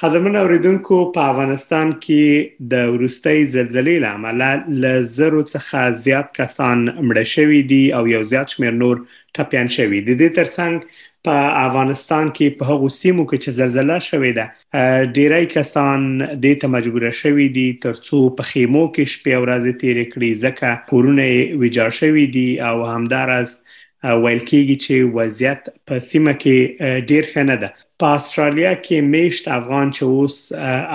قدرمن اوریدونکو په افغانستان کې د وروستۍ زلزلې له امله له زرو څخه زیات کسان مړه شوي دي او یو زیات شمیر نور ټپیان شوي دي د ترڅنګ په افغانستان کې په هغو سیمو کې چې زلزلہ شوې ده ډیری کسان دې ته مجبور شوي دي ترڅو په خیمو کې شپې ورځې تیرې کړي ځکه کورونه ویجاړ شوي دي او همدارس ویل کیږي چې وضعیت په سیمه کې ډیر ښه نه ده په استرالیا کې میشت افغان چې اوس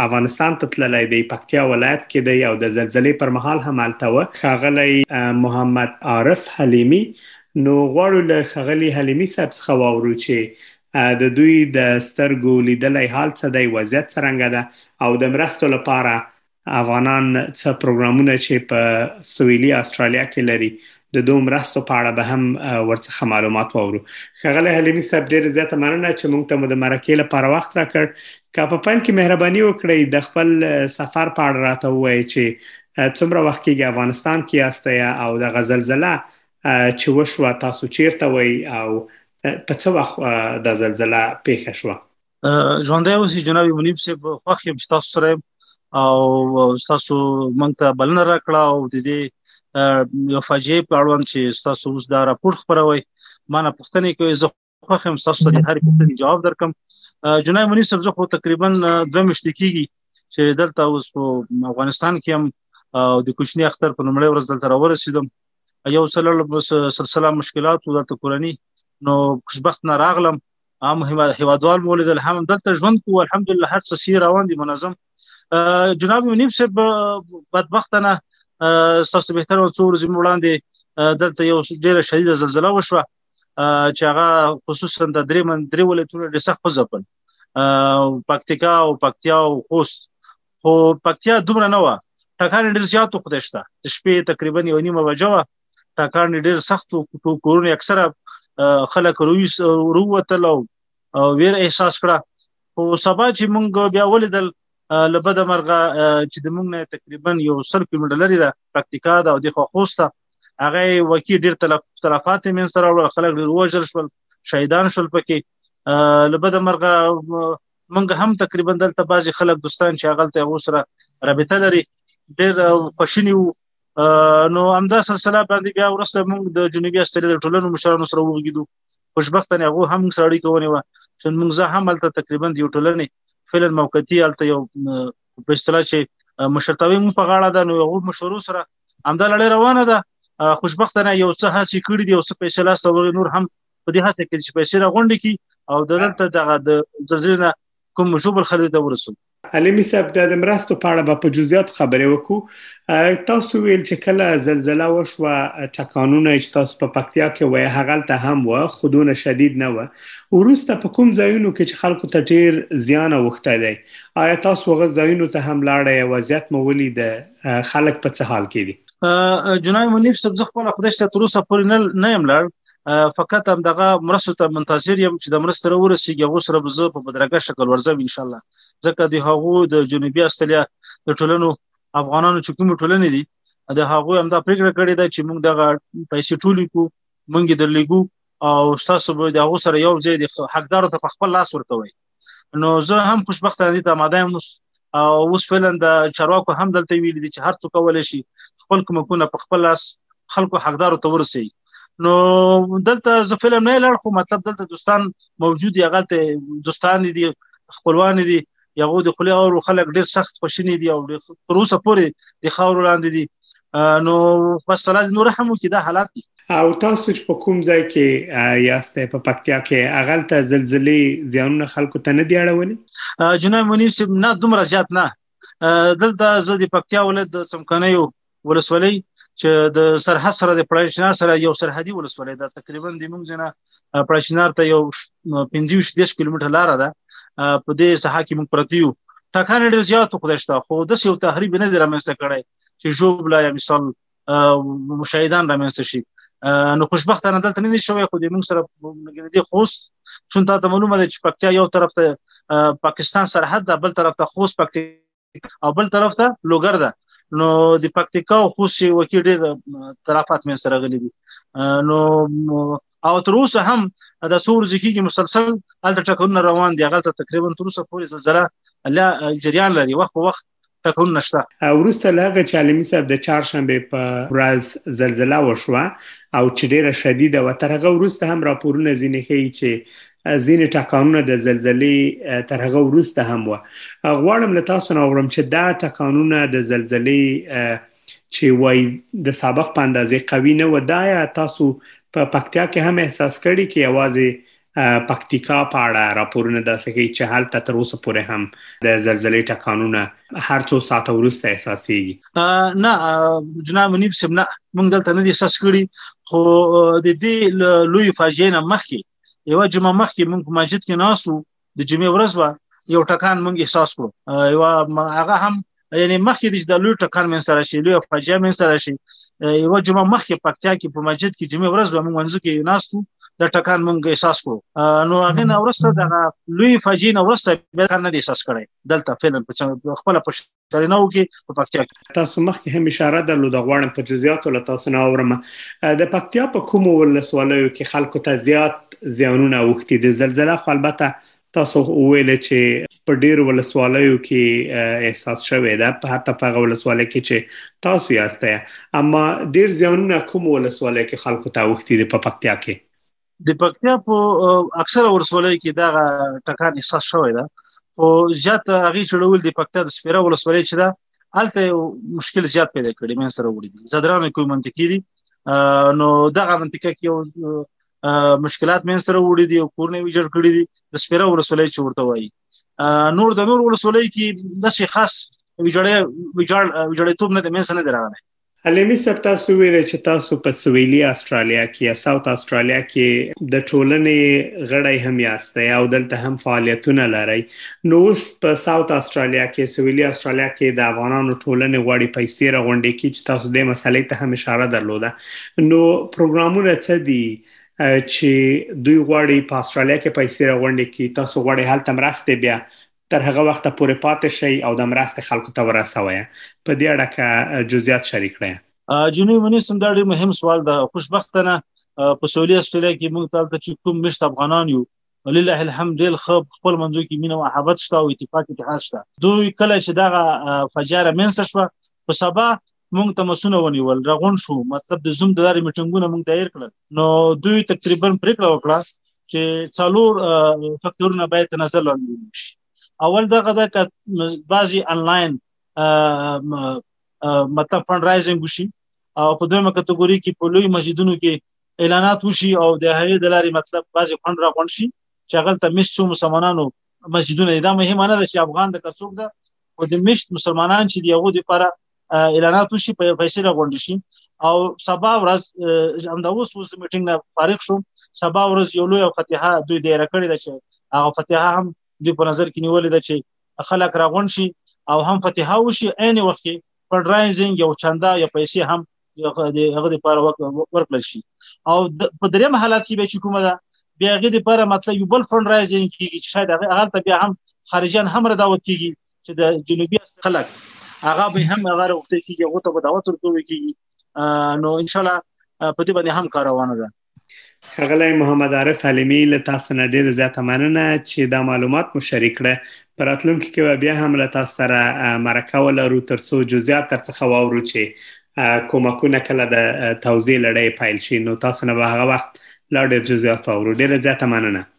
افغانستان ته تللی دی پکتیا ولایت کې دی او د زلزلې پر مهال هم هلته و ښاغلی محمد عارف حلیمی نو غواړو له ښاغلی حلیمی صاحب څخه واورو چې د دوی د سترګو لیدلی حال څه دی وضعیت څرنګه ده او د مرستو لپاره افغانان څه پروګرامونه چې په سویلي استرالیا کې لري د دوه مرستو په اړه به هم ورڅخه معلومات واورو خغله حلیمی صاحب ډیر زیاته مننه چې مونږ ته مو د مرکې لپاره وخت راکړ که په پیل کې مهرباني وکړئ د خپل سفر په اړه راته ووایئ چې څومره وخت کېږي افغانستان کې یاست او د غزلزله چې وشو تاسو چیرته وای او په څه وخت د زلزلہ پیښه شو ژوندی اوسې جناب منیب صاحب خوښ یم چې تاسو سره او تاسو مونږ ته بلنه راکړه او د دې یو فاجعه په اړوند چې تاسو اوس دا راپور خبروي ما نه پوښتنه کوي زه خوښ یم تاسو ته هر پوښتنې جواب درکم جناب منیب صاحب زه خو تقریبا دوه مشت کیږي چې دلته اوس په افغانستان کې هم او د کوچنی اختر په لومړی ورځ دلته راورسیدم یو څلور سلسله مشکلات او د کورنۍ نو خوشبخت نه راغلم عام هیوادوال مو ولیدل هم دلته ژوند کوو الحمدلله هر څه سي روان دي منظم جناب منیب صاحب بدبختانه ستاسو به تر څو ورځې وړاندې دلته یو ډیره شدیده زلزلہ وشوه چې هغه خصوصا د درې من درې ولایتونو ډېر سخت ځپل پکتیکا او پکتیا او خوست خو پکتیا دومره نه و ټکان ډېر زیات خو دشته د شپې تقریبا یو نیمه بجه و ټاکان ډیر سخت وو کورونه اکثره خلک روي روتل او ویر احساس کړه خو سبا چې مونږ بیا ولیدل لبد مرغه چې د مونږ نه تقریبا یو سل کیلومتر لري ده پکتیکا ده او د خوخوسته هغه وکی ډیر تلفات من سره خلک ډیر وژل شول شهیدان شول پکې لبد مرغه مونږ هم تقریبا دلته بعضی خلک دوستان چې هغه ته غوسره رابطه لري ډیر خوشنی وو نو همدا سلسله باندې بیا ورسته موږ د جنوبي استرالیا د ټولنو مشرانو سره وغږیدو خوشبختانه هغه هم سره اړیکه ونیوه چې موږ زه هم هلته تقریبا یو ټولنې فعلا موقتی هلته یو په اصطلاح چې مشرتاوی مو په غاړه ده نو هغه مشورو سره همدا لړۍ روانه ده خوشبختانه یو څه هڅه کړې دي او څه پیسې لاس ته نور هم په دې هڅه کې چې پیسې راغونډې کی او دلته دغه د زلزلې کوم مشوب الخلد ته ورسول علمي صاحب د مرستو په اړه به په جزئیات خبرې وکړو تاسو ویل چې کله زلزلہ وشوه ټکانونه چې تاسو په پکتیا کې وای هغلته هم و خودونه شدید نه و ورسته په کوم ځایونو کې چې خلکو ته ډیر زیان اوخته دی آیا تاسو هغه ځایونو ته هم لاړی وضعیت مو ولید خلک په څه حال کې دي جناب منیف صاحب زه خپل خدای ته تر اوسه پورې نه یم لاړ فقط هم دغه مرستو ته منتظر یم چې د مرستې را ورسیږي هغه سره به زه په بدرګه شکل ورځم ان شاء الله ځکه د هغو د جنوبي استرالیا د ټولنو افغانانو چې کوم ټولنې دي د هغو هم دا پریکړه کړې ده چې موږ دغه پیسې ټولې کو موږ درلګو او تاسو به د هغو سره یو ځای د حقدارو ته په خپل لاس ورکوي نو زه هم خوشبخته دي ته ماده هم او اوس فعلا د چارواکو هم دلته ویل دي چې هر څوک کولای شي خپل کومکونه په خپل لاس خلکو حقدار ته ورسي نو دلته زه فلم نه لړ خو مطلب دلته دوستان موجود یا غلطه دوستان دي خپلوان دي یغو د خلی او خلک ډیر سخت خوشنی دي او تر اوسه پورې د خاور لاندې دي نو بس الله دې نور رحم وکړي دا حالات دي او تاسو چې په کوم ځای کې یاست په پکتیا کې اغل ته زلزلې زیانونه خلکو ته نه دی اړولې جناب منیب صاحب نه دومره زیات نه دلته زه د پکتیا ولایت د څمکنیو ولسوالۍ چې د سرحد سره د پړشنار سره یو سرحدي ولسوالۍ ده تقریبا د موږ نه پړشنار ته یو 25 10 کیلومتر لار ده په دې ساحه کې موږ پرتیو ټکان ډیر زیات خدای شته خو د سیو تحریب نه دی رامنځته کړی چې ژوبله یا مثال مشاهدان رامنځته شي نو خوشبختانه دلته نه شوی خو د موږ سره نږدې خوست چون تا ته معلومه ده چې پکتیا یو طرف ته پاکستان سرحد ده بل طرف ته خوست پکتیا او بل طرف ته لوګر ده نو د پکتیکا او خوست وکی ډېر تلافات مې سره غلي دي نو او تر اوسه هم د څور ځکیږي مسلسل هلته ټکرونه روان دي هغه تقریبا تر اوسه پورې زلزلہ لا جریان لري وخت په وخت ټکون نشته ورسته لغه چې عالمي صاحب د چهارشنبه په ورځ زلزلہ وشوه او چې ډیره شدیده و ترغه ورسته هم راپورونه ځینې ښیي چې ځینې ټکانونه د زلزلې تر هغه وروسته هم و غواړم له تاسو نه وګورم چې دا ټکانونه د زلزلې چې وای د سابق په اندازې قوي نه و دا یا تاسو په پکتیا کې هم احساس کړی کې आवाज پکتیکا په اړه راپورونه داسې ښیي چې هلته تر اوسه پورې هم د زلزلې ټکانونه هر څو ساعته وروسته احساسېږي نه جناب منیب صاحب نه موږ دلته نه دي احساس کړي خو د دې لوی فاجعې نه مخکې یو جمعه مخکې موږ په مسجد کې ناسو د جمعې ورځ و یو ټکان موږ احساس کړو یو هغه هم یعنی مخکې د د لوی ټکر من سره شي لوی فاجعه من سره شي یو جمعه مخکې پکتیا کې په مسجد کې جمعه ورځ به موږ منځو کې ناستو د ټکان مونږ احساس کړو نو هغه نه ورسته د لوی فاجعه نه ورسته به نه احساس کړي دلته فعلا په خپل په شرینو کې په پکتیا کې تاسو مخکې هم اشاره درلوده غواړم په جزئیاتو له تاسو نه اورم د پکتیا په کوم ولسوالیو کې خلکو ته زیات زیانونه اوختي د زلزلې خو البته تاسو وویل چې په ډیر ولسوالیو کې احساس شوی ده په حتی په ولسوالۍ کې چې تاسو یاست اما ډیر زیانونه کوم ولسوالۍ کې خلکو ته وختي د پکتیا کې د پکتیا په اکثره ورسولۍ کې دا ټکان احساس شوی دا او زیات هغه چړول د پکتیا د سپیره ورسولۍ چې دا الته مشکل زیات پیدا کړی مې سره وړي دي زدران کوم منطقي دي نو دغه منطقه کې مشکلات مې سره وړي دي او کورنۍ ویجر کړی دي د سپیره ورسولې چې ورته وایي نور د نور ورسولې کې د شي خاص ویجړې ویجړ ویجړې توب نه د مې سره نه درغله علمي سب تاسو ویل چې تاسو په سویلي استرالیا کې یا ساوت استرالیا کې د ټولنې غړی هم یاست او دلته هم فعالیتونه لرئ نو اوس په ساوت استرالیا کې سویلي استرالیا کې د افغانانو ټولنې غواړي پیسې راغونډې کړي چې تاسو د مسلې ته هم اشاره درلوده نو پروګرامونه څه دي چې دوی غواړي په استرالیا کې پیسې راغونډې کړي تاسو غواړي هلته مرسته بیا تر هغه وخت پورې پاتې شي او د مرسته خلکو ته ورسوي په دې اړه که جزئیات شریک کړئ جنوي منیسم دا ډېر مهم سوال ده خوشبختانه په سولې استرالیا کې موږ تل ته چې کوم مشت افغانان یو ولله الحمد ډېر خو خپل منځو کې مینه او محبت شته او اتفاق اتحاد شته دوی کله چې دا فجاره منسه شو په سبا مونږ تمسونه ونیول رغون شو مطلب د زوم د لارې میټنګونه مونږ دایر کړل نو دوی تقریبا پریکړه وکړه چې څلور فکتورونه باید نظر لاندې شي اول دغه د بعضي انلاین مطلب فند رایزینګ وشي او په دویمه کټګوري کې په لوی مسجدونو کې اعلانات وشي او د هغې د لارې مطلب بعضي فند را غونډ شي چې هغه ته مشتو مسلمانانو مسجدونه دا مهمه نه ده چې افغان د کڅوک ده او د مشت مسلمانان چې دی هغه لپاره اعلانات وشي په پیسې راغونډې شي او سبا ورځ همدا اوس اوس میټینګ نه فارغ شو سبا ورځ یو لوی فتحه دوی دایره کړې ده چې هغه فتحه هم دوی په نظر کې نیولې ده چې خلک راغونډ شي او هم فتحه وشي عین وخت کې فنډرایزینګ یو چنده یا پیسې هم هغه لپاره ورکړل شي او په دریم حالت کې به چې کومه ده بیا هغه لپاره مطلب یو بل فنډرایزینګ کیږي چې شاید هغه هغه بیا هم خارجان هم را دعوت کیږي چې د جنوبي خلک هغه به هم هغه وروته کیږي هغه ته به دعوت ورکوي کیږي نو ان شاء الله په دې باندې هم کار روان ده خغلی محمد عارف حلیمی له تاسو نه ډیر زیاته مننه چې دا معلومات مو شریک کړه پر اتلونکو کې بیا هم له تاسو سره مرکه ولرو ترڅو جزئیات ترڅخه واورو چې کومکونه کله د توزیع لړۍ پیل شي نو تاسو نه به هغه وخت لا ډیر جزئیات واورو ډیر زیاته مننه